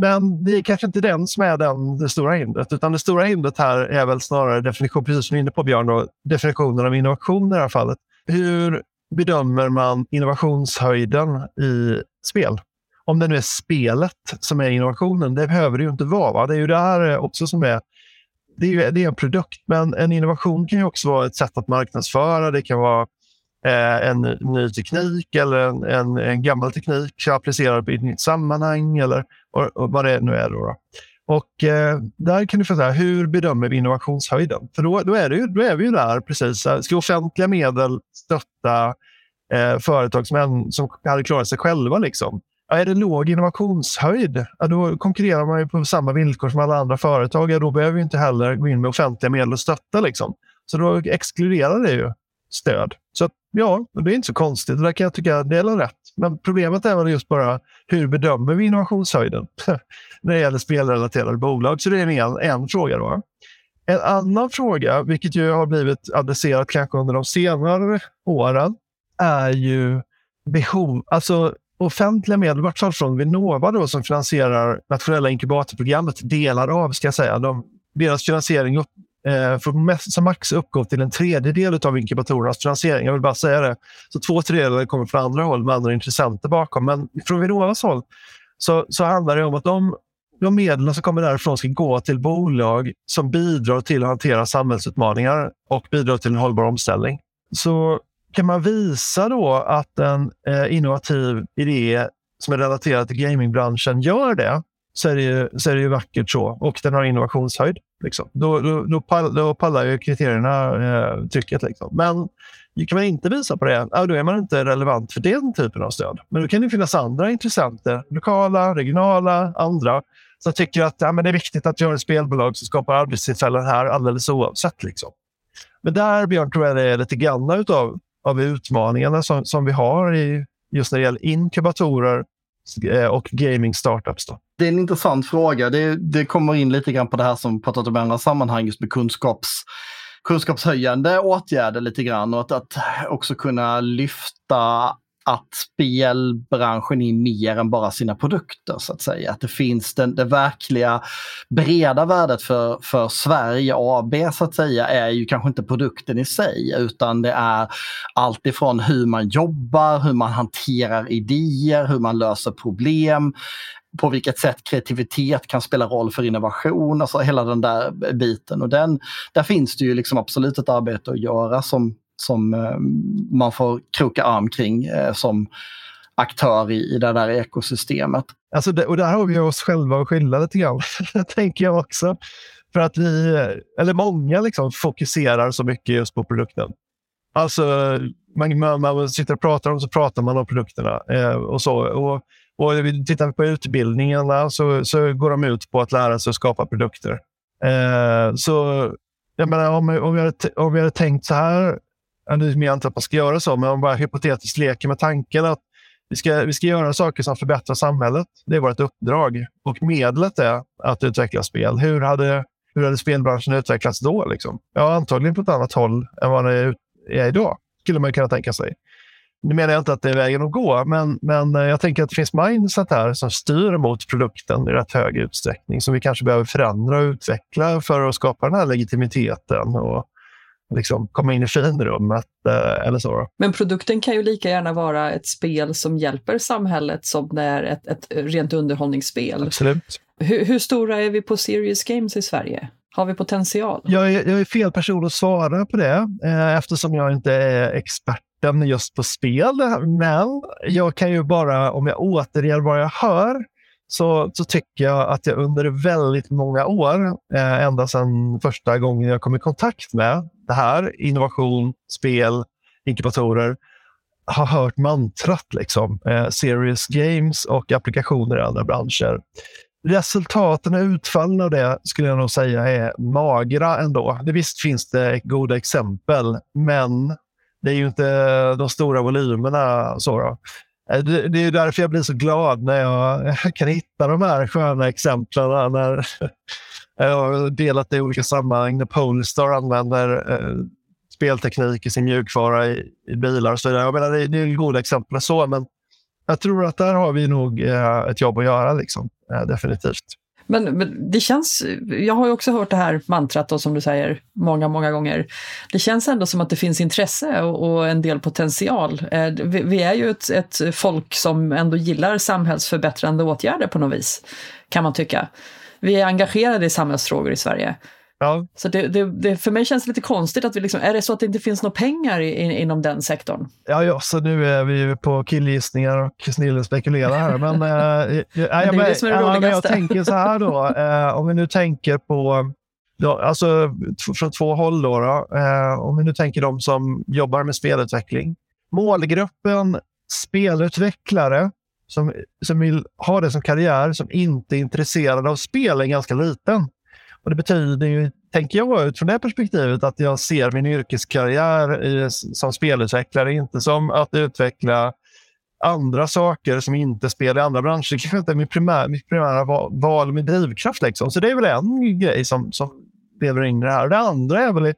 Men det är kanske inte den som är den, det stora hindret, utan det stora hindret här är väl snarare definition, precis som du är inne på Björn, då, definitionen av innovation i det här fallet. Hur bedömer man innovationshöjden i spel? Om det nu är spelet som är innovationen, det behöver det ju inte vara. Va? Det är ju det här eh, också som är det är, det är en produkt, men en innovation kan ju också vara ett sätt att marknadsföra. Det kan vara eh, en ny teknik eller en, en, en, gammal teknik applicerad i ett nytt sammanhang eller och, och vad det nu är. Då, då. Och eh, där kan du få säga, hur bedömer vi innovationshöjden? För då, då, är, det ju, då är vi ju där precis. Eh, ska offentliga medel stötta eh, företag som, en, som hade klarat sig själva? Liksom? Ja, är det låg innovationshöjd, ja, då konkurrerar man ju på samma villkor som alla andra företag. Ja, då behöver vi inte heller gå in med offentliga medel och stötta. Liksom. Så då exkluderar det ju stöd. Så att, ja, det är inte så konstigt. Det där kan jag tycka det är rätt. Men problemet är väl just bara hur bedömer vi innovationshöjden [laughs] när det gäller spelrelaterade bolag? Så det är en, en fråga. Då. En annan fråga, vilket ju har blivit adresserat kanske under de senare åren, är ju behov, alltså offentliga medel, i vart fall från Vinnova då, som finansierar nationella inkubatorprogrammet, delar av ska jag säga. De, deras finansiering upp, eh, får mest, som max uppgå till en tredjedel av inkubatorernas finansiering. Jag vill bara säga det. Så två tredjedelar kommer från andra håll med andra intressenter bakom. Men från Vinnovas håll så, så handlar det om att de, de medlen som kommer därifrån ska gå till bolag som bidrar till att hantera samhällsutmaningar och bidrar till en hållbar omställning. Så kan man visa då att en eh, innovativ idé som är relaterad till gamingbranschen gör det, så är det ju, så är det ju vackert så. Och den har innovationshöjd. Liksom. Då, då, då, pall, då pallar ju kriterierna eh, trycket. Liksom. Men kan man inte visa på det, då är man inte relevant för den typen av stöd. Men då kan det finnas andra intressenter, lokala, regionala, andra, som tycker att ja, men det är viktigt att göra ett spelbolag som skapar arbetstillfällen här alldeles oavsett. Liksom. Men där, Björn, tror jag det är lite grann utav av utmaningarna som, som vi har i, just när det gäller inkubatorer eh, och gaming startups. Då.
Det är en intressant fråga. Det, det kommer in lite grann på det här som vi pratat om i andra sammanhang just med kunskaps kunskapshöjande åtgärder lite grann och att, att också kunna lyfta att spelbranschen är mer än bara sina produkter så att säga. Att det finns den, det verkliga breda värdet för, för Sverige AB så att säga är ju kanske inte produkten i sig utan det är allt ifrån hur man jobbar, hur man hanterar idéer, hur man löser problem, på vilket sätt kreativitet kan spela roll för innovation, alltså hela den där biten. Och den, där finns det ju liksom absolut ett arbete att göra som, som eh, man får kroka arm kring eh, som aktör i, i det där ekosystemet.
Alltså det, och där har vi oss själva att skylla lite grann, [laughs] tänker jag också. För att vi, eller många liksom, fokuserar så mycket just på produkten. Alltså, man, man, man sitter och pratar om så pratar man om produkterna. Eh, och så. Och, och tittar vi på utbildningarna så, så går de ut på att lära sig att skapa produkter. Eh, så jag menar, om, om, vi hade, om vi hade tänkt så här nu menar jag inte att man ska göra så, men om man bara hypotetiskt leker med tanken att vi ska, vi ska göra saker som förbättrar samhället. Det är vårt uppdrag. Och medlet är att utveckla spel. Hur hade, hur hade spelbranschen utvecklats då? Liksom? Ja, antagligen på ett annat håll än vad det är idag, skulle man kunna tänka sig. Nu menar jag inte att det är vägen att gå, men, men eh, jag tänker att det finns mindset här som styr mot produkten i rätt hög utsträckning som vi kanske behöver förändra och utveckla för att skapa den här legitimiteten och liksom komma in i finrummet eh, eller så.
Men produkten kan ju lika gärna vara ett spel som hjälper samhället som det är ett, ett rent underhållningsspel.
Absolut.
Hur, hur, stora är vi på serious games i Sverige? Har vi potential?
Jag är, jag är fel person att svara på det eh, eftersom jag inte är experten just på spel. Men jag kan ju bara, om jag återger vad jag hör, så, så tycker jag att jag under väldigt många år, eh, ända sedan första gången jag kom i kontakt med det här, innovation, spel, inkubatorer, har hört mantrat liksom. Eh, serious games och applikationer i andra branscher. Resultaten och utfallen av det skulle jag nog säga är magra ändå. Det visst finns det goda exempel, men det är ju inte de stora volymerna. Så då. Eh, det, det är därför jag blir så glad när jag [laughs] kan hitta de här sköna exemplen. När [laughs] jag har delat det i olika sammanhang när Polestar använder eh, spelteknik i sin mjukvara i, i bilar och så vidare. Jag menar, det, det är goda exempel så, men jag tror att där har vi nog eh, ett jobb att göra, liksom. Eh, definitivt.
Men, men, det känns, jag har ju också hört det här mantrat då, som du säger många, många gånger. Det känns ändå som att det finns intresse och, och en del potential. Eh, vi, vi, är ju ett, ett folk som ändå gillar samhällsförbättrande åtgärder på något vis, kan man tycka. Vi är engagerade i samhällsfrågor i Sverige.
Ja.
Så det, det, det, för mig känns det lite konstigt att vi liksom, är det så att det inte finns några pengar i, inom den sektorn?
Ja, ja, så nu är vi på killgissningar och snillen spekulerar här. Men, äh, ja, ja, men, det ja, men jag tänker så här då, äh, [laughs] om vi nu tänker på Ja, alltså från två håll. Då, då eh, om vi nu tänker de som jobbar med spelutveckling. Målgruppen spelutvecklare som, som vill ha det som karriär, som inte är intresserade av spel, är ganska liten. Och Det betyder ju, tänker jag utifrån det perspektivet, att jag ser min yrkeskarriär i, som spelutvecklare inte som att utveckla andra saker som inte spelar i andra branscher. [laughs] Det kanske inte är min primär, mitt primära val, med drivkraft. Liksom. Så det är väl en grej som, som lever in i det här. Det andra är väl,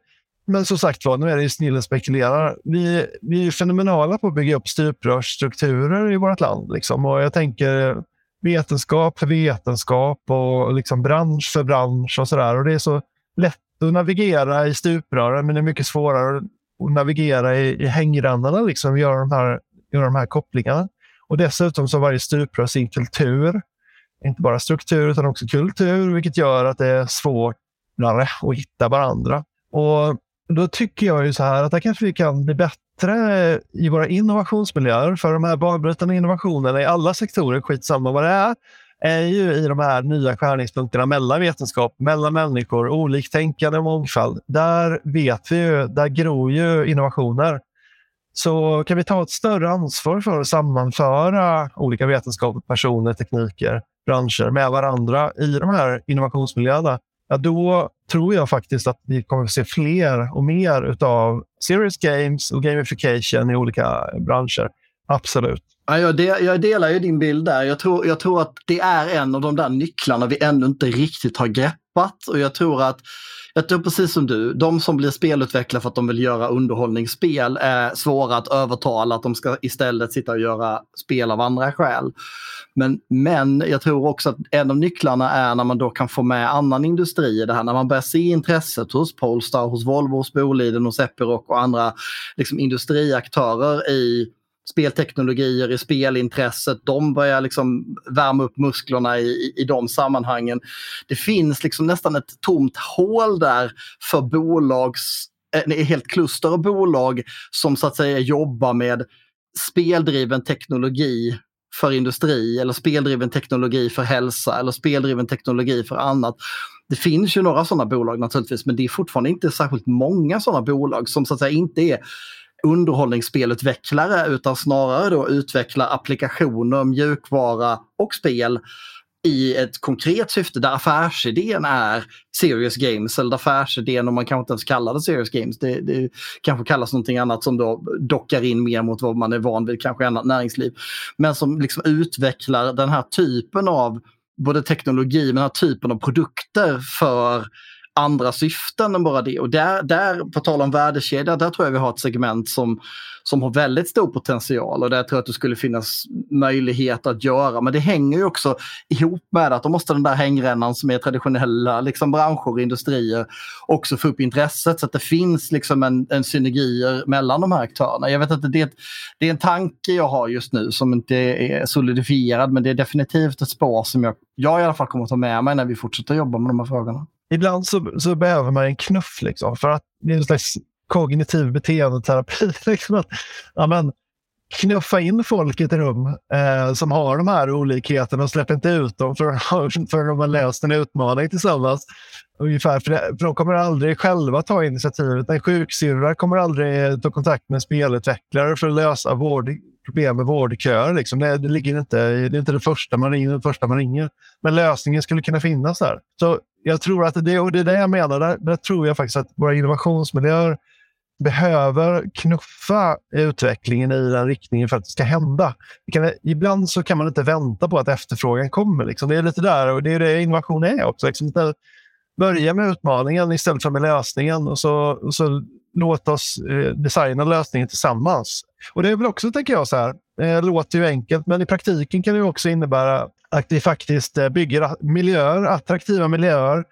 men som sagt var, nu är det ju snillen spekulerar. Vi, vi är fenomenala på att bygga upp stuprörsstrukturer i vårt land. Liksom. Och jag tänker vetenskap för vetenskap och liksom bransch för bransch och sådär. Och det är så lätt att navigera i stuprören, men det är mycket svårare att navigera i, i hängrännorna, liksom, göra, de här, göra de här kopplingarna. Och dessutom så har varje stuprör sin kultur. Inte bara struktur utan också kultur, vilket gör att det är svårare att hitta varandra. Och då tycker jag ju så här att där kanske vi kan bli bättre bättre i våra innovationsmiljöer. För de här banbrytande innovationerna i alla sektorer, skitsamma vad det är, är ju i de här nya skärningspunkterna mellan vetenskap, mellan människor, oliktänkande och mångfald. Där vet vi ju, där gror ju innovationer. Så kan vi ta ett större ansvar för att sammanföra olika vetenskaper, personer, tekniker, branscher med varandra i de här innovationsmiljöerna, ja, då tror jag faktiskt att vi kommer att se fler och mer av serious games och gamification i olika branscher. Absolut.
Ja, jag, del, jag delar ju din bild där. Jag tror, jag tror att det är en av de där nycklarna vi ännu inte riktigt har greppat. Och jag tror att jag tror precis som du, de som blir spelutvecklare för att de vill göra underhållningsspel är svåra att övertala att de ska istället sitta och göra spel av andra skäl. Men, men jag tror också att en av nycklarna är när man då kan få med annan industri i det här. När man börjar se intresset hos Polestar, hos Volvo, hos Boliden, hos Epiroc och andra liksom, industriaktörer i spelteknologier, i spelintresset. De börjar liksom värma upp musklerna i, i, i de sammanhangen. Det finns liksom nästan ett tomt hål där för bolags, eh, ett helt kluster av bolag som så att säga jobbar med speldriven teknologi för industri eller speldriven teknologi för hälsa eller speldriven teknologi för annat. Det finns ju några sådana bolag naturligtvis men det är fortfarande inte särskilt många sådana bolag som så att säga inte är underhållningsspelutvecklare utan snarare då utveckla applikationer, mjukvara och spel i ett konkret syfte där affärsidén är serious games eller affärsidén, om man kanske inte ens kallar det serious games, det, det kanske kallas någonting annat som då dockar in mer mot vad man är van vid, kanske annat näringsliv. Men som liksom utvecklar den här typen av både teknologi men den här typen av produkter för andra syften än bara det. Och där, där på tal om värdekedja, där tror jag vi har ett segment som, som har väldigt stor potential och där tror jag att det skulle finnas möjlighet att göra. Men det hänger ju också ihop med att då måste den där hängrännan som är traditionella liksom, branscher och industrier också få upp intresset så att det finns liksom en, en synergier mellan de här aktörerna. Jag vet att det, det är en tanke jag har just nu som inte är solidifierad men det är definitivt ett spår som jag, jag i alla fall kommer att ta med mig när vi fortsätter jobba med de här frågorna
ibland så, så behöver man en knuff liksom, för att det är en slags kognitiv beteendeterapi. [laughs] Liksom att, ja, men, knuffa in folk i ett rum eh, som har de här olikheterna och släpp inte ut dem förrän [laughs] för de har löst en utmaning tillsammans. Ungefär, för, det, för de kommer aldrig själva ta initiativet. En sjuksyrra kommer aldrig ta kontakt med en spelutvecklare för att lösa vård, problem med vårdköer. Liksom. Det, det, ligger inte, det är inte det första man ringer, det första man ringer. Men lösningen skulle kunna finnas där. Så jag tror att det, och det är det jag menar, där, där tror jag faktiskt att våra innovationsmiljöer behöver knuffa utvecklingen i den riktningen för att det ska hända. Det kan, ibland så kan man inte vänta på att efterfrågan kommer. Liksom. Det är lite där och det är det innovation är också. Liksom. Börja med utmaningen istället för med lösningen och så, och så låt oss eh, designa lösningen tillsammans. Och det är väl också, tänker jag, så här, eh, låter ju enkelt, men i praktiken kan det också innebära att vi faktiskt eh, bygger miljöer, attraktiva miljöer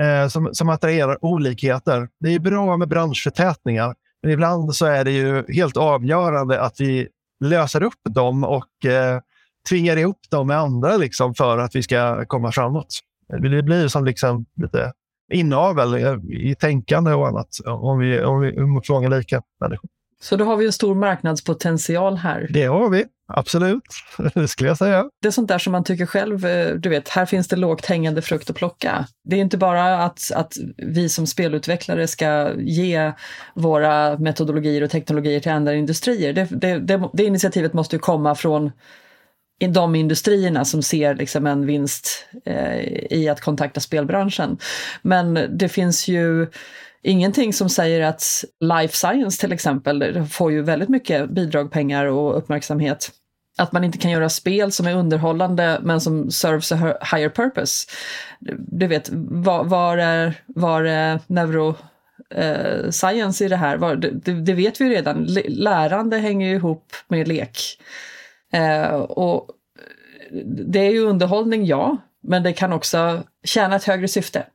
eh, som, som attraherar olikheter. Det är bra med branschförtätningar, men ibland så är det ju helt avgörande att vi löser upp dem och eh, tvingar ihop dem med andra liksom, för att vi ska komma framåt. Det blir som liksom lite inavel i tänkande och annat om vi, om vi umgås många lika människor.
Så då har vi en stor marknadspotential här.
Det har vi, absolut. [laughs] Det skulle jag säga.
Det är sånt där som man tycker själv, eh, du vet, här finns det lågt hängande frukt att plocka. Det är inte bara att, att vi som spelutvecklare ska ge våra metodologier och teknologier till andra industrier. Det, det, det, det initiativet måste ju komma från de industrierna som ser liksom en vinst eh, i att kontakta spelbranschen. Men det finns ju ingenting som säger att life science till exempel får ju väldigt mycket bidrag, pengar och uppmärksamhet. Att man inte kan göra spel som är underhållande men som serves a higher purpose. Du vet, var, var är, var är neuro eh, science i det här? Var, det, det, vet vi ju redan, lärande hänger ju ihop med lek. Eh, och det är ju underhållning, ja, men det kan också tjäna ett högre syfte.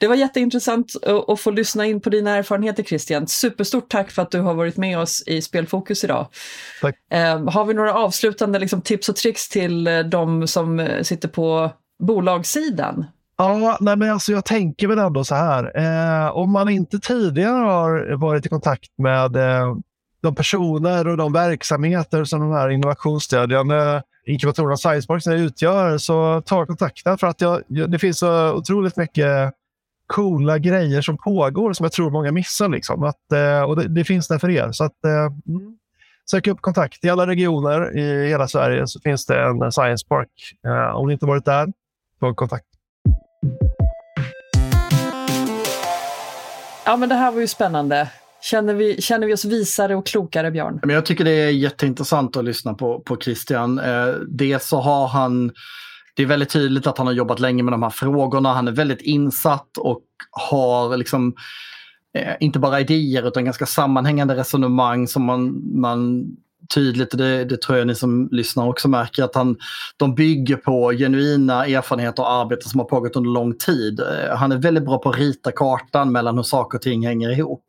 Det var jätteintressant att få lyssna in på dina erfarenheter Christian. Superstort tack för att du har varit med oss i Spelfokus idag.
Tack.
Eh, har vi några avslutande liksom, tips och tricks till eh, de som eh, sitter på bolagssidan?
Ja, nej men alltså jag tänker väl ändå så här. Eh, om man inte tidigare har varit i kontakt med eh, de personer och de verksamheter som de här innovationsstödjande inkubatorerna Science utgör, så ta kontakten. För att jag, det finns så otroligt mycket coola grejer som pågår som jag tror många missar. Liksom. Att, eh, och det, det, finns där för er. Så att, eh, mm, sök upp kontakt. I alla regioner i hela Sverige så finns det en Science Park. Eh, om ni inte varit där, ta kontakt.
Ja, men det här var ju spännande. Känner vi, känner vi oss visare och klokare, Björn?
Men jag tycker det är jätteintressant att lyssna på, på Christian. Eh, dels så har han det är väldigt tydligt att han har jobbat länge med de här frågorna. Han är väldigt insatt och har liksom eh, inte bara idéer utan ganska sammanhängande resonemang som man, man tydligt, och det, det, tror jag ni som lyssnar också märker, att han, de bygger på genuina erfarenheter och arbete som har pågått under lång tid. Eh, han är väldigt bra på att rita kartan mellan hur saker och ting hänger ihop.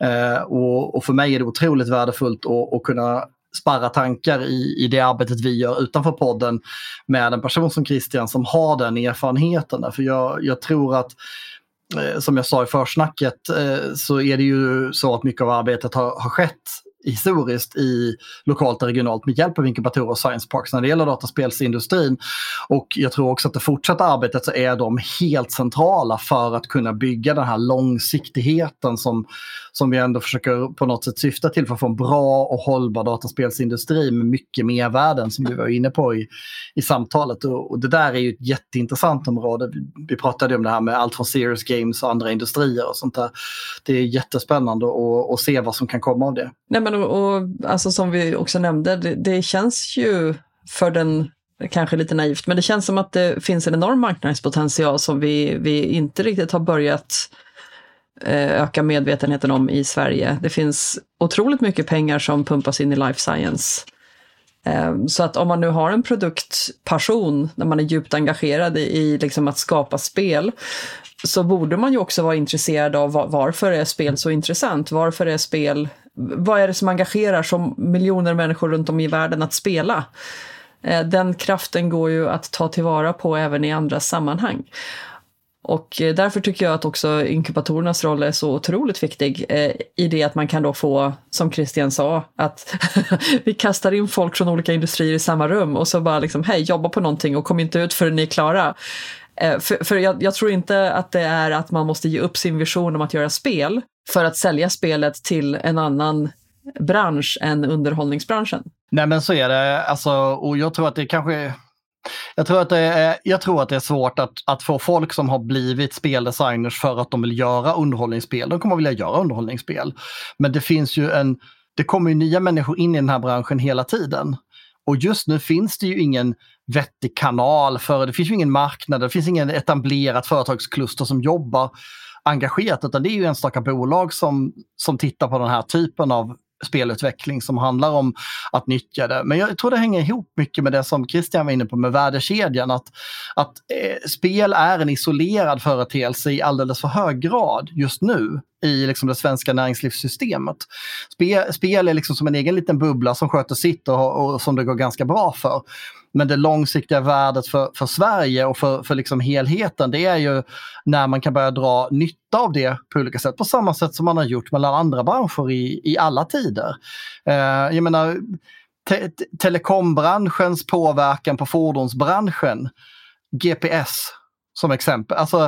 Eh, och, och, för mig är det otroligt värdefullt att, att kunna sparra tankar i, i det arbetet vi gör utanför podden med en person som Christian som har den erfarenheten. För jag, jag tror att eh, som jag sa i försnacket eh, så är det ju så att mycket av arbetet har, har skett historiskt i lokalt och regionalt med hjälp av inkubatorer och science parks när det gäller dataspelsindustrin. Och jag tror också att det fortsatta arbetet så är de helt centrala för att kunna bygga den här långsiktigheten som, som vi ändå försöker på något sätt syfta till för att få en bra och hållbar dataspelsindustri med mycket mervärden som vi var inne på i, i samtalet. Och, och det där är ju ett jätteintressant område. Vi, vi pratade om det här med allt från Serious Games och andra industrier och sånt där. Det är jättespännande att, att se vad som kan komma av det.
Nej, men och, och alltså som vi också nämnde, det, det känns ju för den kanske lite naivt, men det känns som att det finns en enorm marknadspotential som vi, vi inte riktigt har börjat eh, öka medvetenheten om i Sverige. Det finns otroligt mycket pengar som pumpas in i life science. Ehm, så att om man nu har en produktpassion, när man är djupt engagerad i liksom att skapa spel, så borde man ju också vara intresserad av varför är spel så intressant? Varför är spel vad är det som engagerar så miljoner människor runt om i världen att spela? Eh, den kraften går ju att ta tillvara på även i andra sammanhang. Och eh, därför tycker jag att också inkubatorernas roll är så otroligt viktig eh, i det att man kan då få, som Christian sa, att [laughs] vi kastar in folk från olika industrier i samma rum och så bara liksom, hej, jobba på någonting och kom inte ut förrän ni är klara. Eh, för, för jag, jag, tror inte att det är att man måste ge upp sin vision om att göra spel, för att sälja spelet till en annan bransch än underhållningsbranschen.
Nej men så är det, alltså, och jag tror att det kanske jag tror att det är, jag tror att det är svårt att, att få folk som har blivit speldesigners för att de vill göra underhållningsspel. De kommer att vilja göra underhållningsspel. Men det finns ju en, det kommer ju nya människor in i den här branschen hela tiden. Och just nu finns det ju ingen vettig kanal för det. finns ju ingen marknad, det finns ingen etablerat företagskluster som jobbar engagerat utan det är ju enstaka bolag som, som tittar på den här typen av spelutveckling som handlar om att nyttja det. Men jag tror det hänger ihop mycket med det som Christian var inne på med värdekedjan. Att, att eh, spel är en isolerad företeelse i alldeles för hög grad just nu i liksom det svenska näringslivssystemet. Spel, spel är liksom som en egen liten bubbla som sköter sitt och, och som det går ganska bra för. Men det långsiktiga värdet för, för Sverige och för, för liksom helheten det är ju när man kan börja dra nytta av det på olika sätt. På samma sätt som man har gjort mellan andra branscher i, i alla tider. Eh, jag menar, te telekombranschens påverkan på fordonsbranschen, GPS som exempel. Alltså,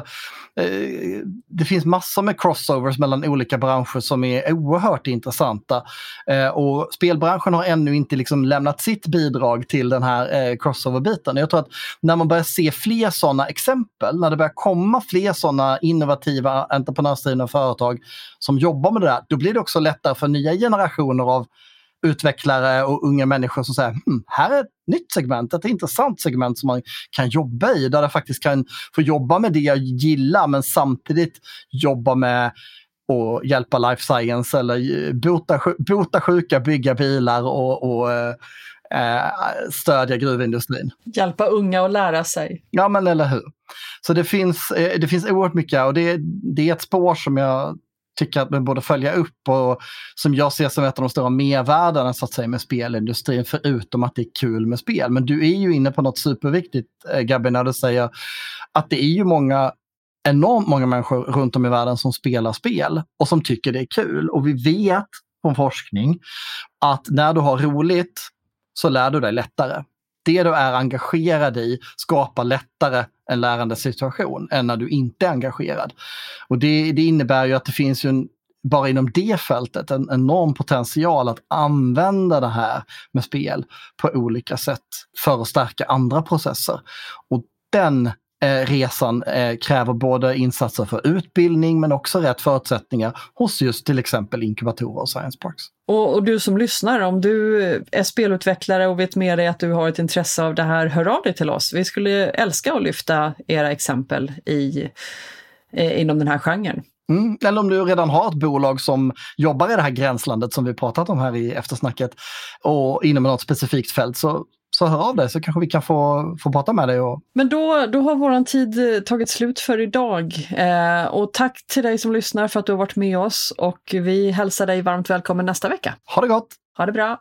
eh, det finns massor med crossovers mellan olika branscher som är oerhört intressanta. Eh, och spelbranschen har ännu inte liksom lämnat sitt bidrag till den här eh, crossover-biten. Jag tror att när man börjar se fler sådana exempel, när det börjar komma fler sådana innovativa entreprenörsdrivna företag som jobbar med det där, då blir det också lättare för nya generationer av utvecklare och unga människor som säger hm, här är ett nytt segment, ett intressant segment som man kan jobba i, där jag faktiskt kan få jobba med det jag gillar men samtidigt jobba med och hjälpa life science eller bota, bota sjuka, bygga bilar och, och eh, eh, stödja gruvindustrin.
Hjälpa unga att lära sig.
Ja men eller hur. Så det finns, eh, det finns oerhört mycket och det, det är ett spår som jag tycker att man borde följa upp och som jag ser som ett av de stora mervärdena så att säga med spelindustrin förutom att det är kul med spel. Men du är ju inne på något superviktigt eh, Gabby när du säger att det är ju många enormt många människor runt om i världen som spelar spel och som tycker det är kul. Och vi vet från forskning att när du har roligt så lär du dig lättare det du är engagerad i skapar lättare en lärande situation än när du inte är engagerad. Och det, det innebär ju att det finns ju en, bara inom det fältet en enorm potential att använda det här med spel på olika sätt för att stärka andra processer. Och den eh, resan eh, kräver både insatser för utbildning men också rätt förutsättningar hos just till exempel inkubatorer och science parks.
Och, och, du som lyssnar, om du är spelutvecklare och vet med dig att du har ett intresse av det här, hör av dig till oss. Vi skulle älska att lyfta era exempel i, eh, inom den här genren.
Mm, eller om du redan har ett bolag som jobbar i det här gränslandet som vi pratat om här i eftersnacket och inom något specifikt fält så så hör av dig så kanske vi kan få, få prata med dig. Och...
Men då, då har våran tid eh, tagit slut för idag. Eh, och tack till dig som lyssnar för att du har varit med oss och vi hälsar dig varmt välkommen nästa vecka.
Ha det gott!
Ha det bra!